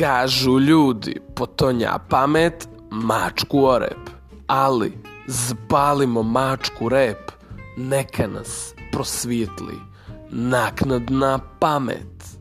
Kažu ljudi, potonja pamet, mačku o rep. Ali, zbalimo mačku rep, neka nas prosvjetli naknadna pamet.